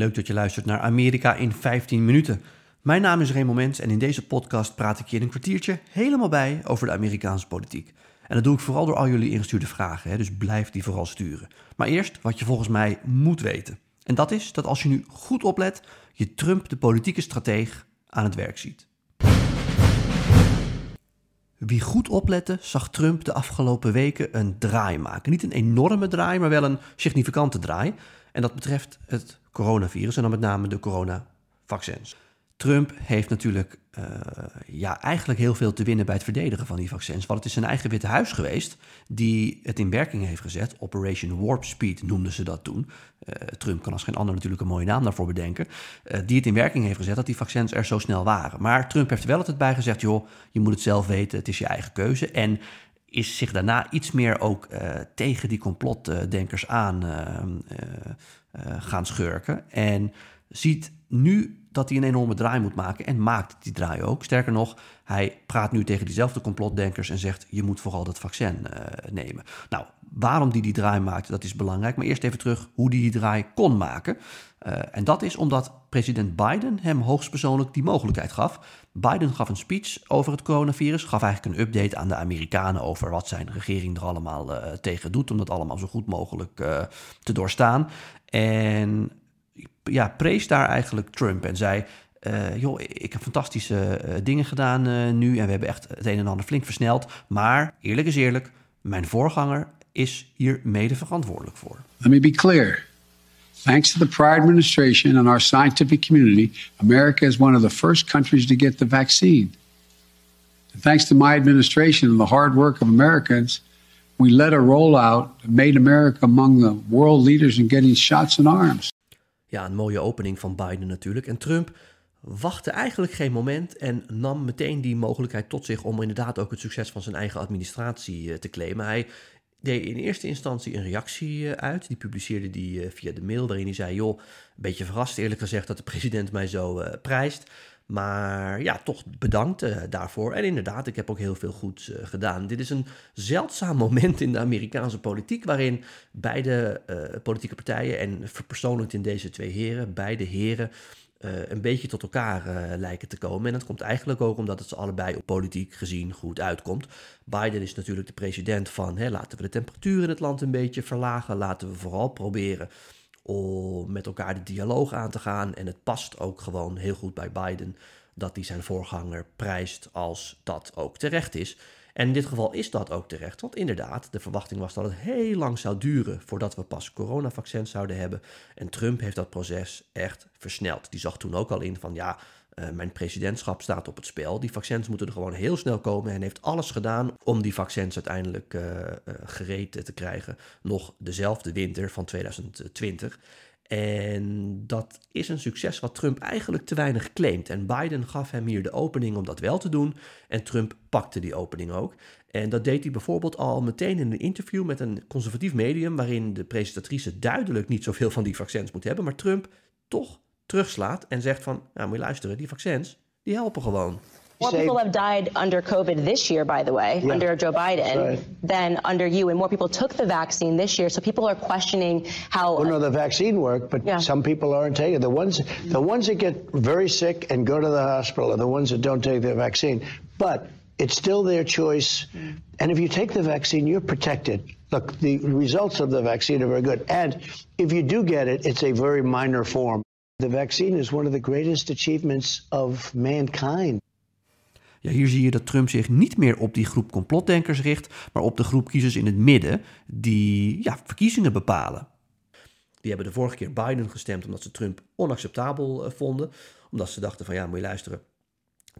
Leuk dat je luistert naar Amerika in 15 minuten. Mijn naam is Raymond Mens en in deze podcast praat ik je in een kwartiertje helemaal bij over de Amerikaanse politiek. En dat doe ik vooral door al jullie ingestuurde vragen, hè, dus blijf die vooral sturen. Maar eerst wat je volgens mij moet weten. En dat is dat als je nu goed oplet, je Trump de politieke strateeg aan het werk ziet. Wie goed oplette, zag Trump de afgelopen weken een draai maken. Niet een enorme draai, maar wel een significante draai. En dat betreft het coronavirus en dan met name de coronavaccins. Trump heeft natuurlijk uh, ja, eigenlijk heel veel te winnen bij het verdedigen van die vaccins. Want het is zijn eigen Witte Huis geweest die het in werking heeft gezet. Operation Warp Speed noemden ze dat toen. Uh, Trump kan als geen ander natuurlijk een mooie naam daarvoor bedenken. Uh, die het in werking heeft gezet dat die vaccins er zo snel waren. Maar Trump heeft er wel altijd bij gezegd: joh, je moet het zelf weten, het is je eigen keuze. En is zich daarna iets meer ook tegen die complotdenkers aan gaan schurken. En ziet nu dat hij een enorme draai moet maken en maakt die draai ook. Sterker nog, hij praat nu tegen diezelfde complotdenkers en zegt: je moet vooral dat vaccin uh, nemen. Nou, waarom die die draai maakt, dat is belangrijk. Maar eerst even terug hoe hij die draai kon maken. Uh, en dat is omdat president Biden hem hoogstpersoonlijk die mogelijkheid gaf. Biden gaf een speech over het coronavirus, gaf eigenlijk een update aan de Amerikanen over wat zijn regering er allemaal uh, tegen doet, om dat allemaal zo goed mogelijk te doorstaan. En ja, prees daar eigenlijk Trump en zei... Uh, joh, ik heb fantastische uh, dingen gedaan uh, nu en we hebben echt het een en ander flink versneld. Maar eerlijk is eerlijk, mijn voorganger is hier mede verantwoordelijk voor. Let me be clear. Thanks to the prior administration and our scientific community, America is one of the first countries to get the vaccine. And thanks to my administration and the hard work of Americans, we led a rollout that made America among the world leaders in getting shots in arms. Ja, een mooie opening van Biden natuurlijk. En Trump wachtte eigenlijk geen moment en nam meteen die mogelijkheid tot zich om inderdaad ook het succes van zijn eigen administratie te claimen. Hij deed in eerste instantie een reactie uit. Die publiceerde die via de mail, waarin hij zei: Joh, een beetje verrast eerlijk gezegd dat de president mij zo prijst. Maar ja, toch bedankt uh, daarvoor. En inderdaad, ik heb ook heel veel goeds uh, gedaan. Dit is een zeldzaam moment in de Amerikaanse politiek. waarin beide uh, politieke partijen. en verpersoonlijkt in deze twee heren. beide heren. een beetje tot elkaar lijken te komen. En dat komt eigenlijk ook omdat het ze allebei op politiek gezien goed uitkomt. Biden is natuurlijk de president van. Hè, laten we de temperatuur in het land een beetje verlagen. Laten we vooral proberen om met elkaar de dialoog aan te gaan. En het past ook gewoon heel goed bij Biden dat hij zijn voorganger prijst als dat ook terecht is. En in dit geval is dat ook terecht, want inderdaad, de verwachting was dat het heel lang zou duren voordat we pas coronavaccins zouden hebben. En Trump heeft dat proces echt versneld. Die zag toen ook al in van ja, mijn presidentschap staat op het spel. Die vaccins moeten er gewoon heel snel komen. En heeft alles gedaan om die vaccins uiteindelijk uh, uh, gereed te krijgen. Nog dezelfde winter van 2020. En dat is een succes wat Trump eigenlijk te weinig claimt. En Biden gaf hem hier de opening om dat wel te doen. En Trump pakte die opening ook. En dat deed hij bijvoorbeeld al meteen in een interview met een conservatief medium. waarin de presentatrice duidelijk niet zoveel van die vaccins moet hebben. Maar Trump toch terugslaat en zegt van, nou moet je luisteren, die vaccins, die helpen gewoon. More people have died under COVID this year, by the way, yeah. under Joe Biden, right. than under you. And more people took the vaccine this year. So people are questioning how. Well, no, the vaccine worked, but yeah. some people aren't taking it. The ones, the ones that get very sick and go to the hospital are the ones that don't take the vaccine. But it's still their choice. Mm. And if you take the vaccine, you're protected. Look, the results of the vaccine are very good. And if you do get it, it's a very minor form. The vaccine is one of the greatest achievements of mankind. Ja, hier zie je dat Trump zich niet meer op die groep complotdenkers richt, maar op de groep kiezers in het midden die ja, verkiezingen bepalen. Die hebben de vorige keer Biden gestemd omdat ze Trump onacceptabel uh, vonden. Omdat ze dachten van ja, moet je luisteren,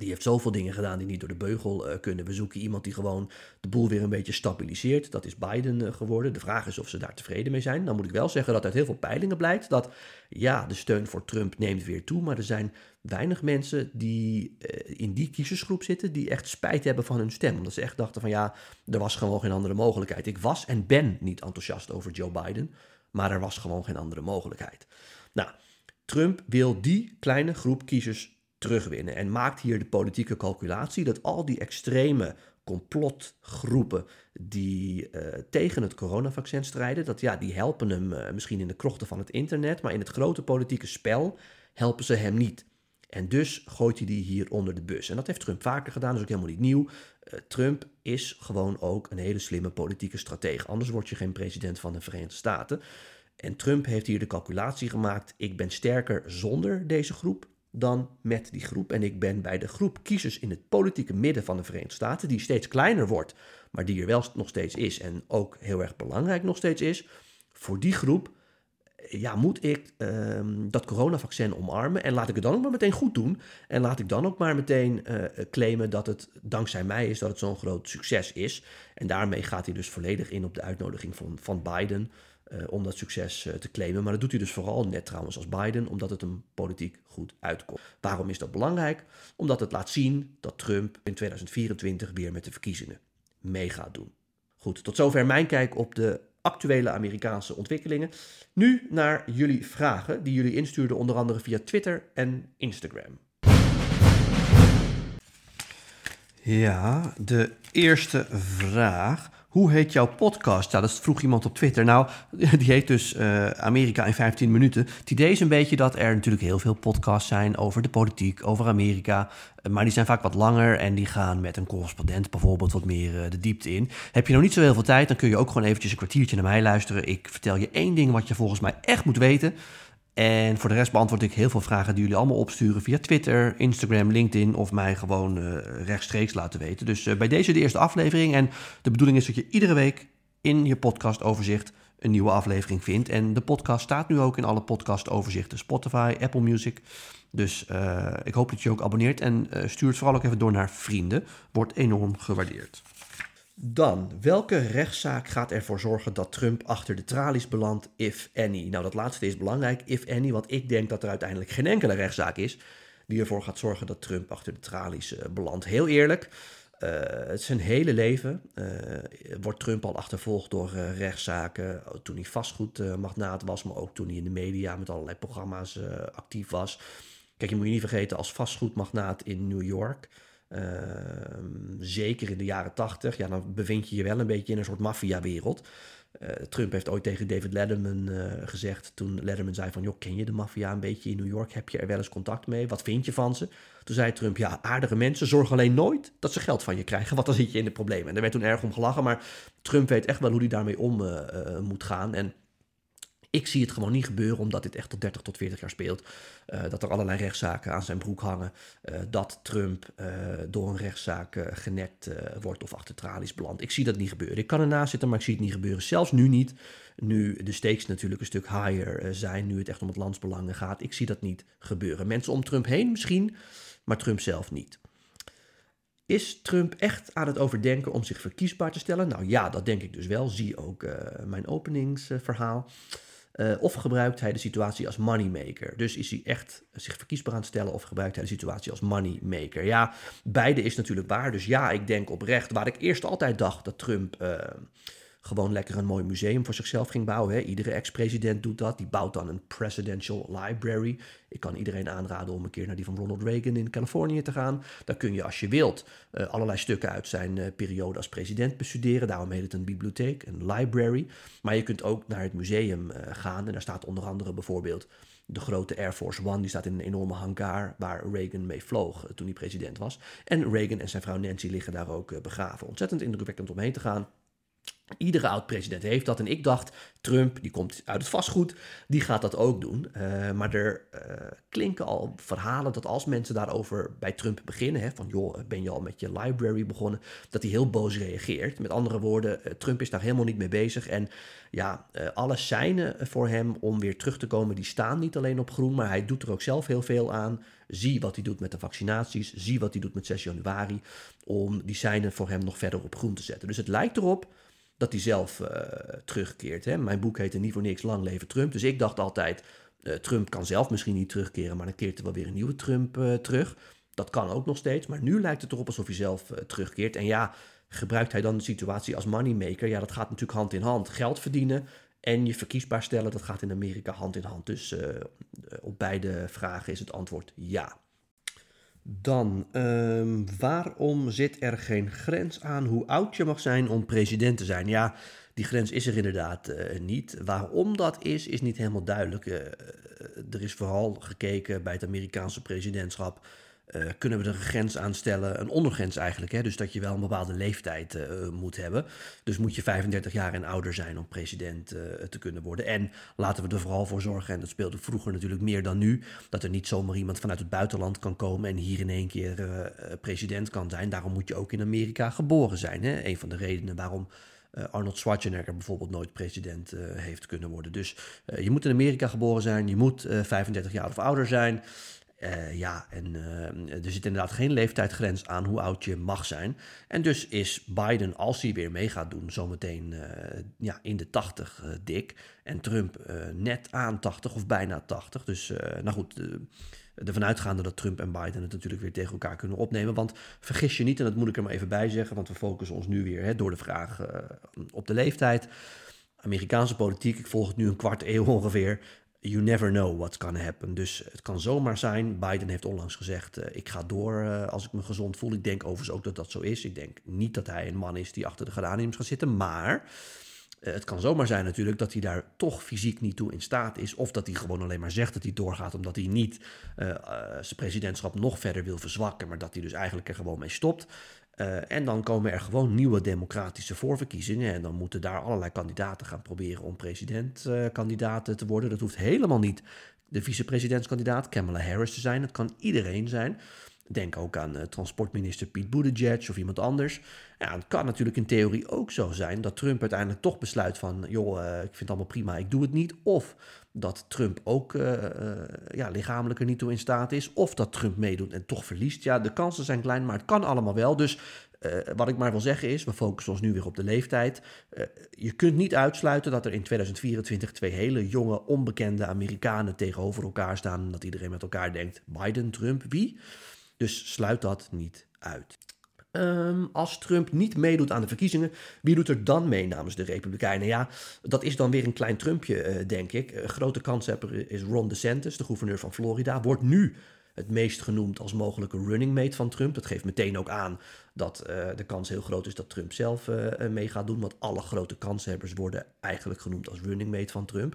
die heeft zoveel dingen gedaan die niet door de beugel uh, kunnen. We zoeken iemand die gewoon de boel weer een beetje stabiliseert. Dat is Biden uh, geworden. De vraag is of ze daar tevreden mee zijn. Dan moet ik wel zeggen dat uit heel veel peilingen blijkt dat ja, de steun voor Trump neemt weer toe. Maar er zijn weinig mensen die uh, in die kiezersgroep zitten die echt spijt hebben van hun stem. Omdat ze echt dachten van ja, er was gewoon geen andere mogelijkheid. Ik was en ben niet enthousiast over Joe Biden, maar er was gewoon geen andere mogelijkheid. Nou, Trump wil die kleine groep kiezers terugwinnen. En maakt hier de politieke calculatie dat al die extreme complotgroepen die uh, tegen het coronavaccin strijden, dat, ja, die helpen hem uh, misschien in de krochten van het internet, maar in het grote politieke spel helpen ze hem niet. En dus gooit hij die hier onder de bus. En dat heeft Trump vaker gedaan, dat is ook helemaal niet nieuw. Uh, Trump is gewoon ook een hele slimme politieke stratege. Anders word je geen president van de Verenigde Staten. En Trump heeft hier de calculatie gemaakt: ik ben sterker zonder deze groep dan met die groep. En ik ben bij de groep kiezers in het politieke midden van de Verenigde Staten, die steeds kleiner wordt, maar die er wel nog steeds is en ook heel erg belangrijk nog steeds is. Voor die groep ja, moet ik um, dat coronavaccin omarmen en laat ik het dan ook maar meteen goed doen. En laat ik dan ook maar meteen uh, claimen dat het dankzij mij is dat het zo'n groot succes is. En daarmee gaat hij dus volledig in op de uitnodiging van, van Biden uh, om dat succes uh, te claimen. Maar dat doet hij dus vooral net trouwens als Biden, omdat het hem politiek goed uitkomt. Waarom is dat belangrijk? Omdat het laat zien dat Trump in 2024 weer met de verkiezingen mee gaat doen. Goed, tot zover mijn kijk op de actuele Amerikaanse ontwikkelingen. Nu naar jullie vragen, die jullie instuurden onder andere via Twitter en Instagram. Ja, de eerste vraag. Hoe heet jouw podcast? Ja, dat vroeg iemand op Twitter. Nou, die heet dus uh, Amerika in 15 minuten. Het idee is een beetje dat er natuurlijk heel veel podcasts zijn over de politiek, over Amerika. Eh, maar die zijn vaak wat langer en die gaan met een correspondent bijvoorbeeld wat meer uh, de diepte in. Heb je nog niet zo heel veel tijd, dan kun je ook gewoon eventjes een kwartiertje naar mij luisteren. Ik vertel je één ding wat je volgens mij echt moet weten. En voor de rest beantwoord ik heel veel vragen die jullie allemaal opsturen via Twitter, Instagram, LinkedIn of mij gewoon uh, rechtstreeks laten weten. Dus uh, bij deze de eerste aflevering. En de bedoeling is dat je iedere week in je podcastoverzicht een nieuwe aflevering vindt. En de podcast staat nu ook in alle podcastoverzichten: Spotify, Apple Music. Dus uh, ik hoop dat je ook abonneert en stuur het vooral ook even door naar vrienden. Wordt enorm gewaardeerd. Dan, welke rechtszaak gaat ervoor zorgen dat Trump achter de tralies belandt, if any? Nou, dat laatste is belangrijk, if any, want ik denk dat er uiteindelijk geen enkele rechtszaak is die ervoor gaat zorgen dat Trump achter de tralies uh, belandt. Heel eerlijk, uh, het zijn hele leven uh, wordt Trump al achtervolgd door rechtszaken. Toen hij vastgoedmagnaat was, maar ook toen hij in de media met allerlei programma's actief was. Kijk, je moet je niet vergeten, als vastgoedmagnaat in New York zeker in de jaren tachtig, ja, dan bevind je je wel een beetje in een soort maffiawereld. Uh, Trump heeft ooit tegen David Letterman uh, gezegd, toen Letterman zei van, joh, ken je de maffia een beetje in New York? Heb je er wel eens contact mee? Wat vind je van ze? Toen zei Trump, ja, aardige mensen, zorg alleen nooit dat ze geld van je krijgen, want dan zit je in de problemen. En daar werd toen erg om gelachen, maar Trump weet echt wel hoe hij daarmee om uh, moet gaan. En ik zie het gewoon niet gebeuren, omdat dit echt tot 30 tot 40 jaar speelt. Uh, dat er allerlei rechtszaken aan zijn broek hangen. Uh, dat Trump uh, door een rechtszaak genekt wordt of achter tralies belandt. Ik zie dat niet gebeuren. Ik kan ernaast zitten, maar ik zie het niet gebeuren. Zelfs nu niet. Nu de stakes natuurlijk een stuk higher zijn. Nu het echt om het landsbelangen gaat. Ik zie dat niet gebeuren. Mensen om Trump heen misschien, maar Trump zelf niet. Is Trump echt aan het overdenken om zich verkiesbaar te stellen? Nou ja, dat denk ik dus wel. Zie ook mijn openingsverhaal. Of gebruikt hij de situatie als moneymaker? Dus is hij echt zich verkiesbaar aan het stellen of gebruikt hij de situatie als moneymaker? Ja, beide is natuurlijk waar. Dus ja, ik denk oprecht, waar ik eerst altijd dacht dat Trump uh, gewoon lekker een mooi museum voor zichzelf ging bouwen. Hè. Iedere ex-president doet dat. Die bouwt dan een presidential library. Ik kan iedereen aanraden om een keer naar die van Ronald Reagan in Californië te gaan. Daar kun je, als je wilt, uh, allerlei stukken uit zijn uh, periode als president bestuderen. Daarom heet het een bibliotheek, een library. Maar je kunt ook naar het museum uh, gaan. En daar staat onder andere bijvoorbeeld de grote Air Force One. Die staat in een enorme hangar waar Reagan mee vloog toen hij president was. En Reagan en zijn vrouw Nancy liggen daar ook begraven. Ontzettend indrukwekkend om heen te gaan. Iedere oud-president heeft dat. En ik dacht, Trump, die komt uit het vastgoed, die gaat dat ook doen. Uh, maar er uh, klinken al verhalen dat als mensen daarover bij Trump beginnen, hè, van joh, ben je al met je library begonnen, dat hij heel boos reageert. Met andere woorden, uh, Trump is daar helemaal niet mee bezig. En ja, alle seinen voor hem om weer terug te komen, die staan niet alleen op groen, maar hij doet er ook zelf heel veel aan. Zie wat hij doet met de vaccinaties, zie wat hij doet met 6 januari, om die seinen voor hem nog verder op groen te zetten. Dus het lijkt erop dat hij zelf uh, terugkeert. Hè? Mijn boek heette niet voor niks Lang leven Trump. Dus ik dacht altijd, uh, Trump kan zelf misschien niet terugkeren, maar dan keert er wel weer een nieuwe Trump uh, terug. Dat kan ook nog steeds, maar nu lijkt het erop alsof hij zelf terugkeert. En ja, gebruikt hij dan de situatie als moneymaker? Ja, dat gaat natuurlijk hand in hand. Geld verdienen en je verkiesbaar stellen, dat gaat in Amerika hand in hand. Dus op beide vragen is het antwoord ja. Dan, ehm, waarom zit er geen grens aan hoe oud je mag zijn om president te zijn? Ja, die grens is er inderdaad uh, niet. Waarom dat is, is niet helemaal duidelijk. Uh, er is vooral gekeken bij het Amerikaanse presidentschap uh, kunnen we er een grens aan stellen, een ondergrens eigenlijk. Hè? Dus dat je wel een bepaalde leeftijd uh, moet hebben. Dus moet je 35 jaar en ouder zijn om president te kunnen worden. En laten we er vooral voor zorgen, en dat speelde vroeger natuurlijk meer dan nu, dat er niet zomaar iemand vanuit het buitenland kan komen en hier in één keer president kan zijn. Daarom moet je ook in Amerika geboren zijn. Hè? Een van de redenen waarom. Arnold Schwarzenegger bijvoorbeeld nooit president heeft kunnen worden. Dus je moet in Amerika geboren zijn, je moet 35 jaar of ouder zijn. Uh, ja, en uh, er zit inderdaad geen leeftijdsgrens aan hoe oud je mag zijn. En dus is Biden, als hij weer mee gaat doen, zometeen uh, ja, in de 80 dik. En Trump net aan 80 of bijna 80. Dus nou goed, ervan uitgaande dat Trump en Biden het natuurlijk weer tegen elkaar kunnen opnemen. Want vergis je niet, en dat moet ik er maar even bij zeggen, want we focussen ons nu weer hè, door de vraag op de leeftijd. Amerikaanse politiek, ik volg het nu een kwart eeuw ongeveer you never know what's gonna happen. Dus het kan zomaar zijn. Biden heeft onlangs gezegd: uh, ik ga door uh, als ik me gezond voel. Ik denk overigens ook dat dat zo is. Ik denk niet dat hij een man is die achter de geraniums gaat zitten. Maar het kan zomaar zijn natuurlijk dat hij daar toch fysiek niet toe in staat is. Of dat hij gewoon alleen maar zegt dat hij doorgaat omdat hij niet zijn presidentschap nog verder wil verzwakken. Maar dat hij dus eigenlijk er gewoon mee stopt. En dan komen er gewoon nieuwe democratische voorverkiezingen. En dan moeten daar allerlei kandidaten gaan proberen om presidentkandidaat uh, te worden. Dat hoeft helemaal niet de vicepresidentskandidaat Kamala Harris te zijn. Dat kan iedereen zijn. Denk ook aan uh, transportminister Pete Buttigieg of iemand anders. Ja, het kan natuurlijk in theorie ook zo zijn dat Trump uiteindelijk toch besluit van... joh, uh, ik vind het allemaal prima, ik doe het niet. Of dat Trump ook uh, ja, lichamelijk er niet toe in staat is. Of dat Trump meedoet en toch verliest. Ja, de kansen zijn klein, maar het kan allemaal wel. Dus wat ik maar wil zeggen is, we focussen ons nu weer op de leeftijd. je kunt niet uitsluiten dat er in 2024 twee hele jonge, onbekende Amerikanen tegenover elkaar staan. Dat iedereen met elkaar denkt, Biden, Trump, wie? Dus sluit dat niet uit. Um, als Trump niet meedoet aan de verkiezingen, wie doet er dan mee namens de Republikeinen? Ja, dat is dan weer een klein Trumpje, uh, denk ik. Grote kanshebber is Ron DeSantis, de gouverneur van Florida. Wordt nu het meest genoemd als mogelijke running mate van Trump. Dat geeft meteen ook aan dat uh, de kans heel groot is dat Trump zelf uh, mee gaat doen. Want alle grote kanshebbers worden eigenlijk genoemd als running mate van Trump.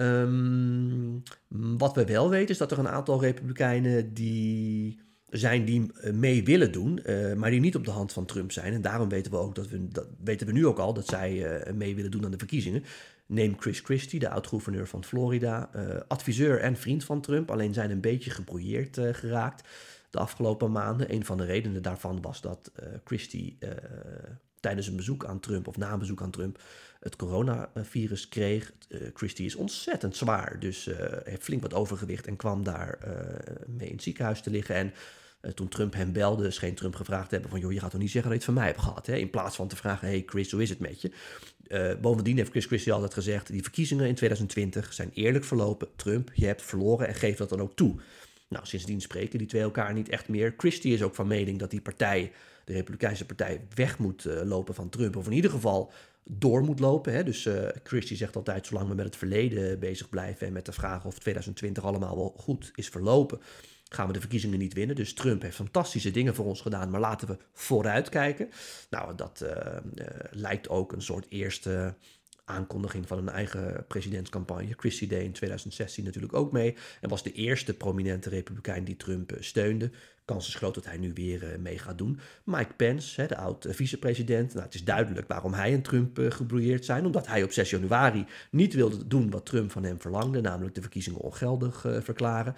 Um, wat we wel weten is dat er een aantal Republikeinen die zijn die eh, mee willen doen, uh, maar die niet op de hand van Trump zijn. En daarom weten we ook dat we, dat weten we nu ook al dat zij uh, mee willen doen aan de verkiezingen. Neem Chris Christie, de oud-gouverneur van Florida, adviseur en vriend van Trump, alleen zijn een beetje gebrouilleerd geraakt de afgelopen maanden. Een van de redenen daarvan was dat Christie tijdens een bezoek aan Trump of na een bezoek aan Trump het coronavirus kreeg. Christie is ontzettend zwaar, dus heeft flink wat overgewicht en kwam daar mee in het ziekenhuis te liggen. En uh, toen Trump hem belde, scheen Trump gevraagd te hebben van... joh, je gaat toch niet zeggen dat je het van mij hebt gehad, hè? In plaats van te vragen, hey Chris, hoe is het met je? Uh, bovendien heeft Chris Christie altijd gezegd... die verkiezingen in 2020 zijn eerlijk verlopen. Trump, je hebt verloren en geef dat dan ook toe. Nou, sindsdien spreken die twee elkaar niet echt meer. Christie is ook van mening dat die partij, de Republikeinse partij... weg moet uh, lopen van Trump. Of in ieder geval door moet lopen. Hè? Dus uh, Christie zegt altijd, zolang we met het verleden bezig blijven... en met de vraag of 2020 allemaal wel goed is verlopen gaan we de verkiezingen niet winnen. Dus Trump heeft fantastische dingen voor ons gedaan, maar laten we vooruitkijken. Nou, dat uh, lijkt ook een soort eerste aankondiging van een eigen presidentscampagne. Christie deed in 2016 natuurlijk ook mee en was de eerste prominente republikein die Trump uh, steunde. Kans is groot dat hij nu weer mee gaat doen. Mike Pence, hè, de oud-vicepresident. Nou, het is duidelijk waarom hij en Trump gebrouilleerd zijn. Omdat hij op 6 januari niet wilde doen wat Trump van hem verlangde, namelijk de verkiezingen ongeldig verklaren.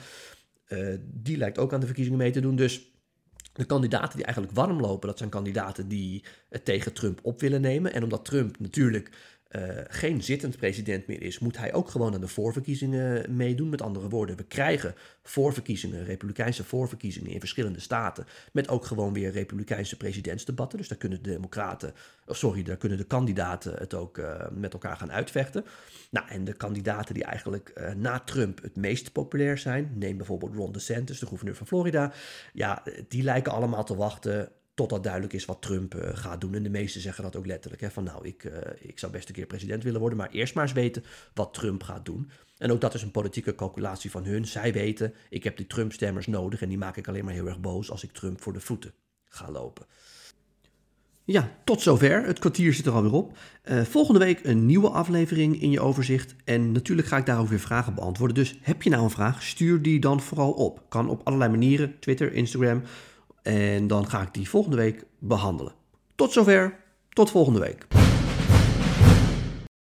Die lijkt ook aan de verkiezingen mee te doen. Dus de kandidaten die eigenlijk warm lopen, dat zijn kandidaten die het tegen Trump op willen nemen. En omdat Trump natuurlijk uh, geen zittend president meer is, moet hij ook gewoon aan de voorverkiezingen meedoen. Met andere woorden, we krijgen voorverkiezingen, republikeinse voorverkiezingen in verschillende staten, met ook gewoon weer republikeinse presidentsdebatten. Dus daar kunnen de democraten, oh sorry, daar kunnen de kandidaten het ook uh, met elkaar gaan uitvechten. Nou, en de kandidaten die eigenlijk uh, na Trump het meest populair zijn, neem bijvoorbeeld Ron DeSantis, de gouverneur van Florida, ja, die lijken allemaal te wachten Totdat duidelijk is wat Trump uh, gaat doen. En de meesten zeggen dat ook letterlijk. Hè, van nou, ik, uh, ik zou best een keer president willen worden. Maar eerst maar eens weten wat Trump gaat doen. En ook dat is een politieke calculatie van hun. Zij weten, ik heb die Trump-stemmers nodig. En die maak ik alleen maar heel erg boos als ik Trump voor de voeten ga lopen. Ja, tot zover. Het kwartier zit er alweer op. Uh, volgende week een nieuwe aflevering in je overzicht. En natuurlijk ga ik daarover weer vragen beantwoorden. Dus heb je nou een vraag, stuur die dan vooral op. Kan op allerlei manieren, Twitter, Instagram. En dan ga ik die volgende week behandelen. Tot zover. Tot volgende week.